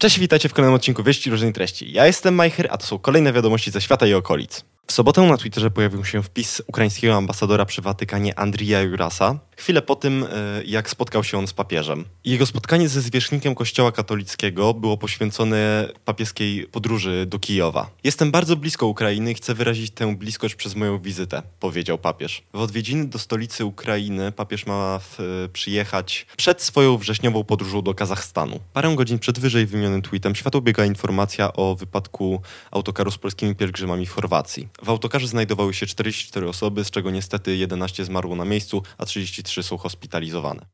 Cześć, witajcie w kolejnym odcinku Wieści Różnej Treści. Ja jestem Majcher, a to są kolejne wiadomości ze świata i okolic. W sobotę na Twitterze pojawił się wpis ukraińskiego ambasadora przy Watykanie Andrija Jurasa, chwilę po tym, e, jak spotkał się on z papieżem. Jego spotkanie ze zwierzchnikiem kościoła katolickiego było poświęcone papieskiej podróży do Kijowa. Jestem bardzo blisko Ukrainy i chcę wyrazić tę bliskość przez moją wizytę, powiedział papież. W odwiedziny do stolicy Ukrainy papież ma w, przyjechać przed swoją wrześniową podróżą do Kazachstanu. Parę godzin przed wyżej wymienionym tweetem światło biega informacja o wypadku autokaru z polskimi pielgrzymami w Chorwacji. W autokarze znajdowały się 44 osoby, z czego niestety 11 zmarło na miejscu, a 33 są hospitalizowane.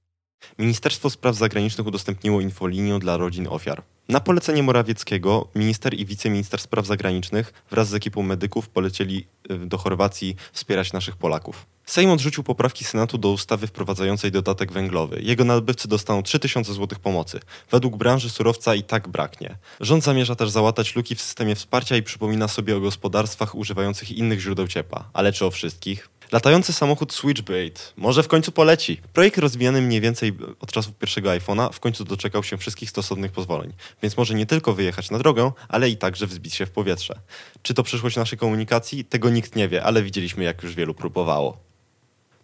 Ministerstwo Spraw Zagranicznych udostępniło infolinię dla rodzin ofiar. Na polecenie Morawieckiego minister i wiceminister spraw zagranicznych wraz z ekipą medyków polecieli y, do Chorwacji wspierać naszych Polaków. Sejm odrzucił poprawki Senatu do ustawy wprowadzającej dodatek węglowy. Jego nabywcy dostaną 3000 zł pomocy. Według branży surowca i tak braknie. Rząd zamierza też załatać luki w systemie wsparcia i przypomina sobie o gospodarstwach używających innych źródeł ciepła. Ale czy o wszystkich? Latający samochód Switchblade może w końcu poleci. Projekt rozwijany mniej więcej od czasów pierwszego iPhone'a w końcu doczekał się wszystkich stosownych pozwoleń, więc może nie tylko wyjechać na drogę, ale i także wzbić się w powietrze. Czy to przyszłość naszej komunikacji? Tego nikt nie wie, ale widzieliśmy jak już wielu próbowało.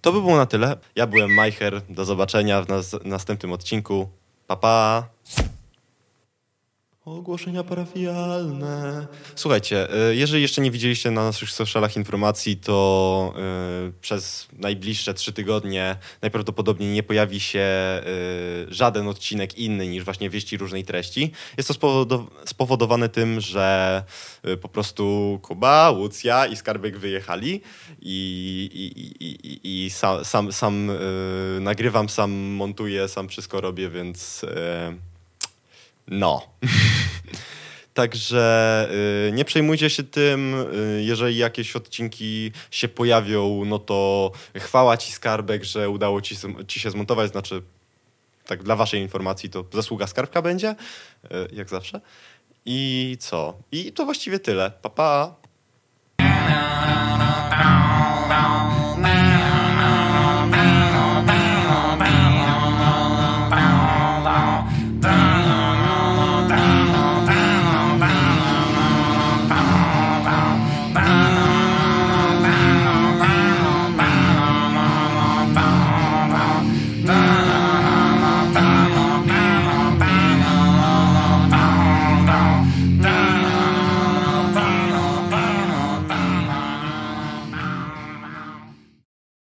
To by było na tyle. Ja byłem Majcher. Do zobaczenia w nas następnym odcinku. Pa pa! Ogłoszenia parafialne. Słuchajcie, y, jeżeli jeszcze nie widzieliście na naszych socialach informacji, to y, przez najbliższe trzy tygodnie najprawdopodobniej nie pojawi się y, żaden odcinek inny niż właśnie wieści różnej treści. Jest to spowodowane tym, że po prostu Kuba, Łucja i Skarbek wyjechali i, i, i, i sam, sam, sam nagrywam, sam montuję, sam wszystko robię, więc no. Także y, nie przejmujcie się tym, y, jeżeli jakieś odcinki się pojawią, no to chwała ci skarbek, że udało ci, ci się zmontować, znaczy tak dla waszej informacji to zasługa skarbka będzie, y, jak zawsze. I co? I to właściwie tyle. Pa pa!